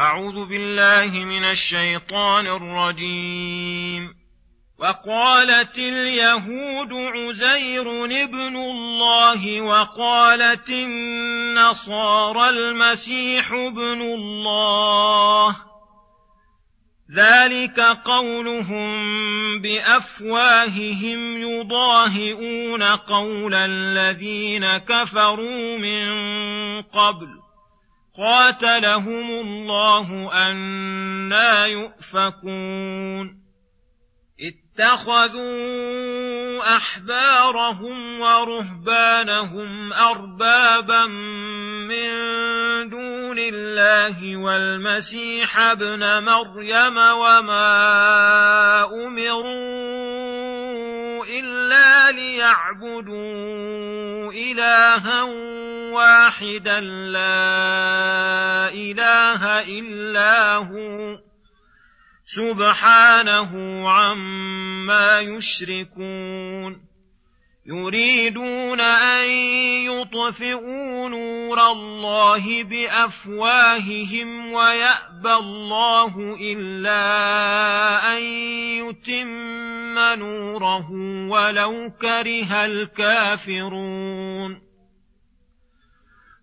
أعوذ بالله من الشيطان الرجيم. وقالت اليهود عزير ابن الله وقالت النصارى المسيح ابن الله. ذلك قولهم بأفواههم يضاهئون قول الذين كفروا من قبل. قاتلهم الله أنا يؤفكون. اتخذوا أحبارهم ورهبانهم أربابا من دون الله والمسيح ابن مريم وما أمروا إلا ليعبدوا إلها واحدا لا إله إلا هو سبحانه عما يشركون يريدون أن يطفئوا نور الله بأفواههم ويأبى الله إلا أن يتم نوره ولو كره الكافرون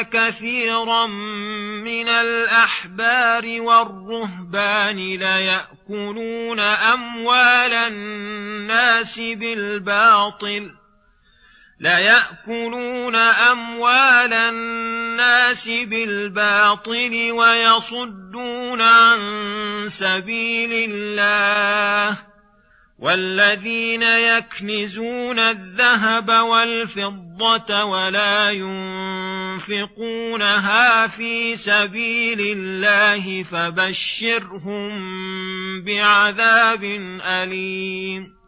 كثيرا من الأحبار والرهبان ليأكلون أموال الناس بالباطل ليأكلون أموال الناس بالباطل ويصدون عن سبيل الله والذين يكنزون الذهب والفضة ولا ينفقونها في سبيل الله فبشرهم بعذاب أليم.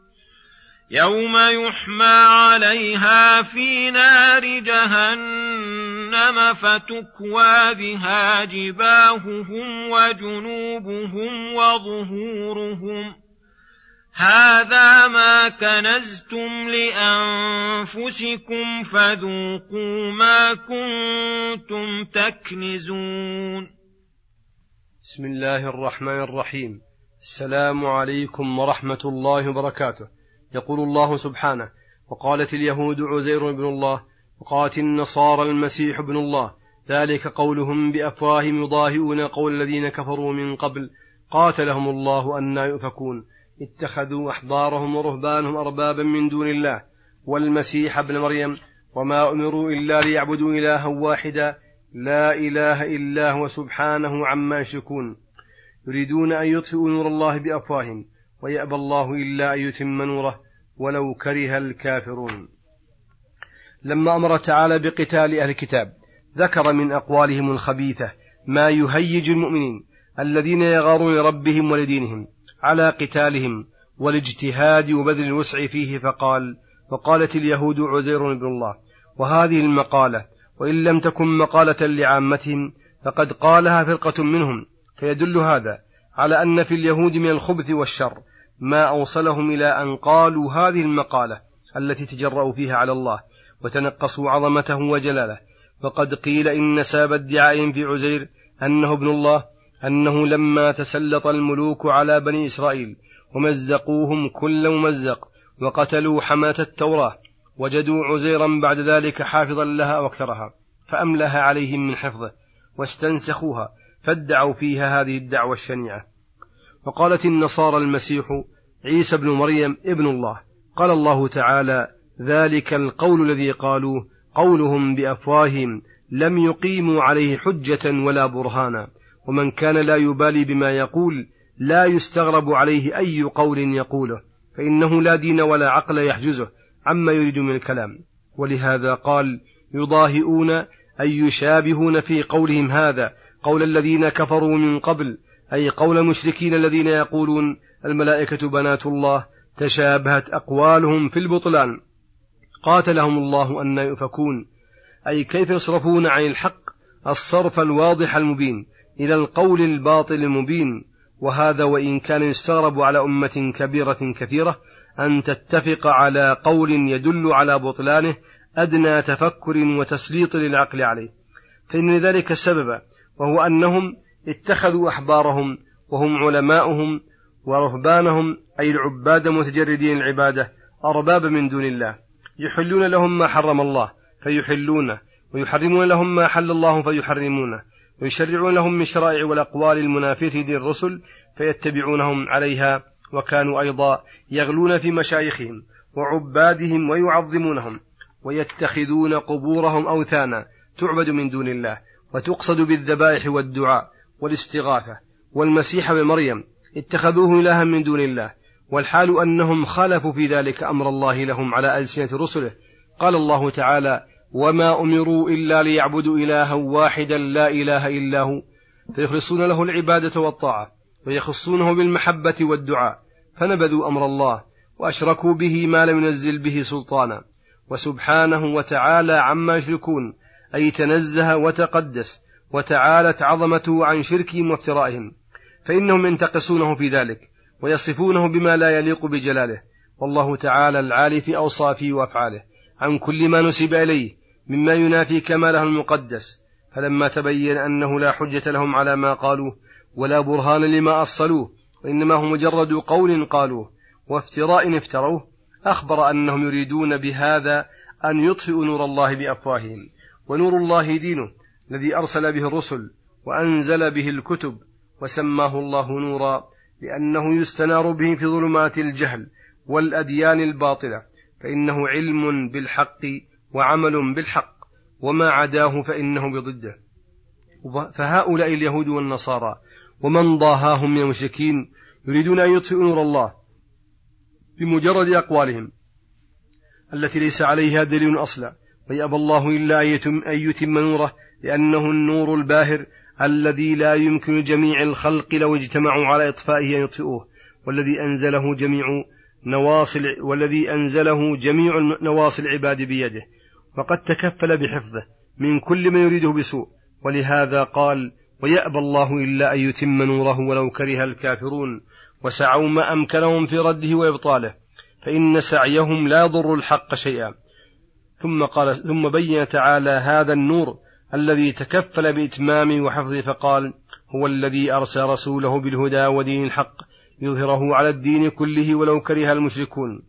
يوم يحمى عليها في نار جهنم فتكوى بها جباههم وجنوبهم وظهورهم هذا ما كنزتم لانفسكم فذوقوا ما كنتم تكنزون بسم الله الرحمن الرحيم. السلام عليكم ورحمة الله وبركاته. يقول الله سبحانه وقالت اليهود عزير بن الله وقالت النصارى المسيح ابن الله ذلك قولهم بأفواههم يضاهئون قول الذين كفروا من قبل. قاتلهم الله أنا يؤفكون. اتخذوا أحبارهم ورهبانهم أربابا من دون الله والمسيح ابن مريم وما أمروا إلا ليعبدوا إلها واحدا لا إله إلا هو سبحانه عما يشركون. يريدون أن يطفئوا نور الله بأفواههم ويأبى الله إلا أن يتم نوره ولو كره الكافرون. لما أمر تعالى بقتال أهل الكتاب ذكر من أقوالهم الخبيثة ما يهيج المؤمنين الذين يغارون لربهم ولدينهم. على قتالهم والاجتهاد وبذل الوسع فيه فقال وقالت اليهود عزير بن الله وهذه المقالة وإن لم تكن مقالة لعامتهم فقد قالها فرقة منهم فيدل هذا على أن في اليهود من الخبث والشر ما أوصلهم إلى أن قالوا هذه المقالة التي تجرأوا فيها على الله وتنقصوا عظمته وجلاله. فقد قيل إن ساب ادعائهم في عزير أنه ابن الله أنه لما تسلط الملوك على بني إسرائيل ومزقوهم كل ممزق وقتلوا حماة التوراة وجدوا عزيرا بعد ذلك حافظا لها واكثرها فأملها عليهم من حفظه واستنسخوها فادعوا فيها هذه الدعوة الشنيعة. وقالت النصارى المسيح عيسى ابن مريم ابن الله قال الله تعالى ذلك القول الذي قالوه قولهم بأفواههم لم يقيموا عليه حجة ولا برهانا. ومن كان لا يبالي بما يقول لا يستغرب عليه أي قول يقوله فإنه لا دين ولا عقل يحجزه عما يريد من الكلام. ولهذا قال يضاهئون أي يشابهون في قولهم هذا قول الذين كفروا من قبل أي قول المشركين الذين يقولون الملائكة بنات الله تشابهت أقوالهم في البطلان. قاتلهم الله أن يؤفكون أي كيف يصرفون عن الحق الصرف الواضح المبين إلى القول الباطل المبين وهذا وإن كان يستغرب على أمة كبيرة كثيرة أن تتفق على قول يدل على بطلانه أدنى تفكر وتسليط للعقل عليه. فإن ذلك السبب وهو أنهم اتخذوا أحبارهم وهم علماؤهم ورهبانهم أي العباد متجردين العبادة أرباب من دون الله. يحلون لهم ما حرم الله فيحلونه ويحرمون لهم ما حل الله فيحرمونه. ويشرعون لهم من شرائع والأقوال المنافية دين الرسل فيتبعونهم عليها وكانوا أيضا يغلون في مشايخهم وعبادهم ويعظمونهم ويتخذون قبورهم أوثانا تعبد من دون الله وتقصد بالذبائح والدعاء والاستغاثة والمسيح بمريم اتخذوه إلها من دون الله والحال أنهم خالفوا في ذلك أمر الله لهم على ألسنة رسله. قال الله تعالى وما أمروا إلا ليعبدوا إلها واحدا لا إله إلا هو فيخلصون له العبادة والطاعة ويخصونه بالمحبة والدعاء فنبذوا أمر الله وأشركوا به ما لم ينزل به سلطانا وسبحانه وتعالى عما يشركون أي تنزه وتقدس وتعالت عظمته عن شركهم وافترائهم فإنهم ينتقصونه في ذلك ويصفونه بما لا يليق بجلاله والله تعالى العالي في أوصافه وأفعاله عن كل ما نسب إليه مما ينافي كماله المقدس فلما تبين أنه لا حجة لهم على ما قالوه ولا برهان لما أصلوه وإنما هو مجرد قول قالوه وافتراء افتروه أخبر أنهم يريدون بهذا أن يطفئوا نور الله بأفواههم ونور الله دينه الذي أرسل به الرسل وأنزل به الكتب وسماه الله نورا لأنه يستنار به في ظلمات الجهل والأديان الباطلة فإنه علم بالحق وعمل بالحق وما عداه فإنه بضده. فهؤلاء اليهود والنصارى ومن ضاهاهم من المشركين يريدون أن يطفئوا نور الله بمجرد أقوالهم التي ليس عليها دليل أصلا. ويأبى الله إلا أن يتم نوره لأنه النور الباهر الذي لا يمكن جميع الخلق لو اجتمعوا على إطفائه أن يطفئوه والذي أنزله جميع نواصل والذي أنزله جميع نواصي العباد بيده. وقد تكفل بحفظه من كل من يريده بسوء. ولهذا قال ويأبى الله إلا أن يتم نوره ولو كره الكافرون. وسعوا ما أمكنهم في رده وإبطاله. فإن سعيهم لا يضر الحق شيئا. ثم قال ثم بين تعالى هذا النور الذي تكفل بإتمامه وحفظه فقال هو الذي أرسل رسوله بالهدى ودين الحق يظهره على الدين كله ولو كره المشركون.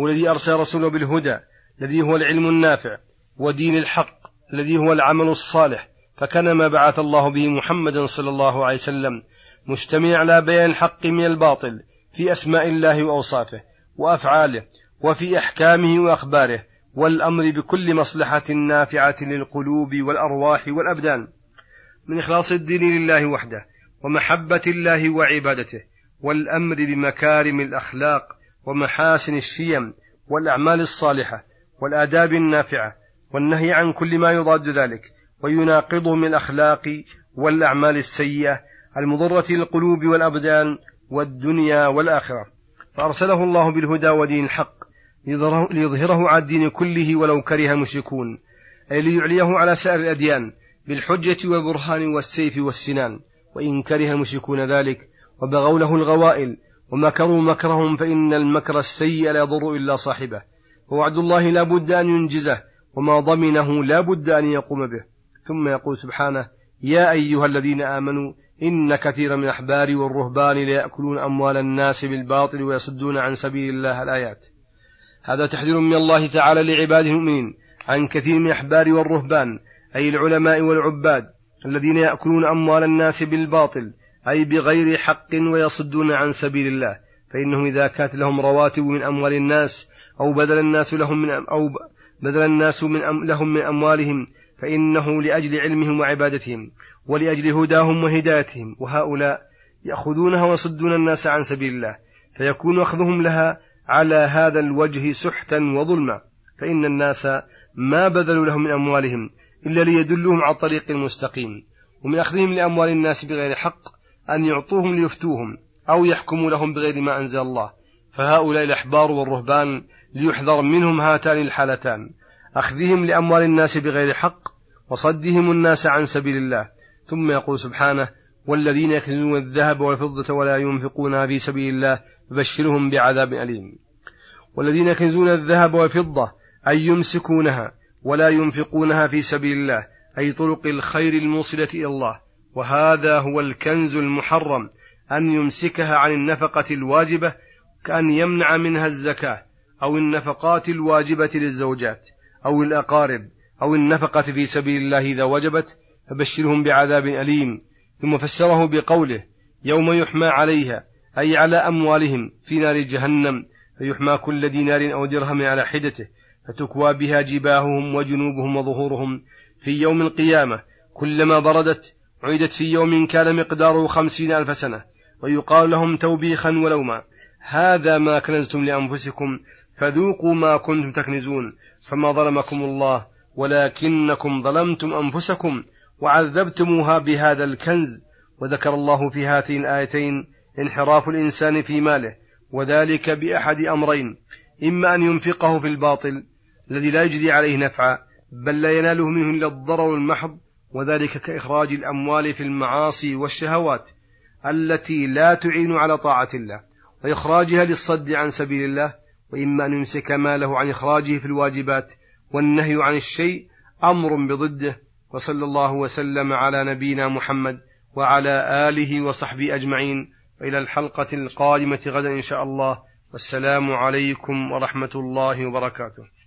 هو الذي أرسل رسوله بالهدى الذي هو العلم النافع ودين الحق الذي هو العمل الصالح. فكان ما بعث الله به محمدا صلى الله عليه وسلم مجتمع على بيان الحق من الباطل في أسماء الله وأوصافه وأفعاله وفي أحكامه وأخباره والأمر بكل مصلحة نافعة للقلوب والأرواح والأبدان. من إخلاص الدين لله وحده ومحبة الله وعبادته والأمر بمكارم الأخلاق ومحاسن الشيم والأعمال الصالحة والآداب النافعة والنهي عن كل ما يضاد ذلك ويناقضه من الأخلاق والأعمال السيئة المضرة للقلوب والأبدان والدنيا والآخرة. فأرسله الله بالهدى ودين الحق ليظهره على الدين كله ولو كره المشركون أي ليعليه على سائر الأديان بالحجة والبرهان والسيف والسنان. وإن كره المشركون ذلك وبغوا له الغوائل ومكروا مكرهم فإن المكر السيء لا يضر إلا صاحبه. ووعد الله لا بد أن ينجزه وما ضمنه لا بد أن يقوم به. ثم يقول سبحانه يا أيها الذين آمنوا إن كثيرا من الأحبار والرهبان ليأكلون أموال الناس بالباطل ويصدون عن سبيل الله الآيات. هذا تحذير من الله تعالى لعباده المؤمنين عن كثير من الأحبار والرهبان أي العلماء والعباد الذين يأكلون أموال الناس بالباطل أي بغير حق ويصدون عن سبيل الله. فإنهم إذا كانت لهم رواتب من أموال الناس أو بدل الناس لهم من أو بدل الناس من لهم من أموالهم فإنه لأجل علمهم وعبادتهم ولأجل هداهم وهدايتهم. وهؤلاء يأخذونها ويصدون الناس عن سبيل الله فيكون أخذهم لها على هذا الوجه سحتا وظلما. فإن الناس ما بذلوا لهم من أموالهم إلا ليدلهم على الطريق المستقيم. ومن أخذهم لأموال الناس بغير حق أن يعطوهم ليفتوهم أو يحكموا لهم بغير ما أنزل الله. فهؤلاء الأحبار والرهبان ليحذر منهم هاتان الحالتان. أخذهم لأموال الناس بغير حق وصدهم الناس عن سبيل الله. ثم يقول سبحانه والذين يكنزون الذهب والفضة ولا ينفقونها في سبيل الله فبشرهم بعذاب أليم. والذين يكنزون الذهب والفضة أي يمسكونها ولا ينفقونها في سبيل الله أي طرق الخير الموصلة إلى الله. وهذا هو الكنز المحرم أن يمسكها عن النفقة الواجبة كأن يمنع منها الزكاة. أو النفقات الواجبة للزوجات أو الأقارب أو النفقة في سبيل الله إذا وجبت فبشرهم بعذاب أليم. ثم فسره بقوله يوم يحمى عليها أي على أموالهم في نار جهنم فيحمى كل دينار أو درهم على حدته فتكوى بها جباههم وجنوبهم وظهورهم. في يوم القيامة كلما بردت عيدت في يوم كان مقداره خمسين ألف سنة ويقال لهم توبيخا ولوما. هذا ما كنزتم لأنفسكم فذوقوا ما كنتم تكنزون فما ظلمكم الله ولكنكم ظلمتم أنفسكم وعذبتموها بهذا الكنز وذكر الله في هاتين الآيتين انحراف الإنسان في ماله وذلك بأحد أمرين إما أن ينفقه في الباطل الذي لا يجدي عليه نفعا بل لا يناله منه إلا الضرر المحض وذلك كإخراج الأموال في المعاصي والشهوات التي لا تعين على طاعة الله وإخراجها للصد عن سبيل الله وإما أن يمسك ماله عن إخراجه في الواجبات والنهي عن الشيء أمر بضده وصلى الله وسلم على نبينا محمد وعلى آله وصحبه أجمعين. وإلى الحلقة القادمة غدا إن شاء الله. والسلام عليكم ورحمة الله وبركاته.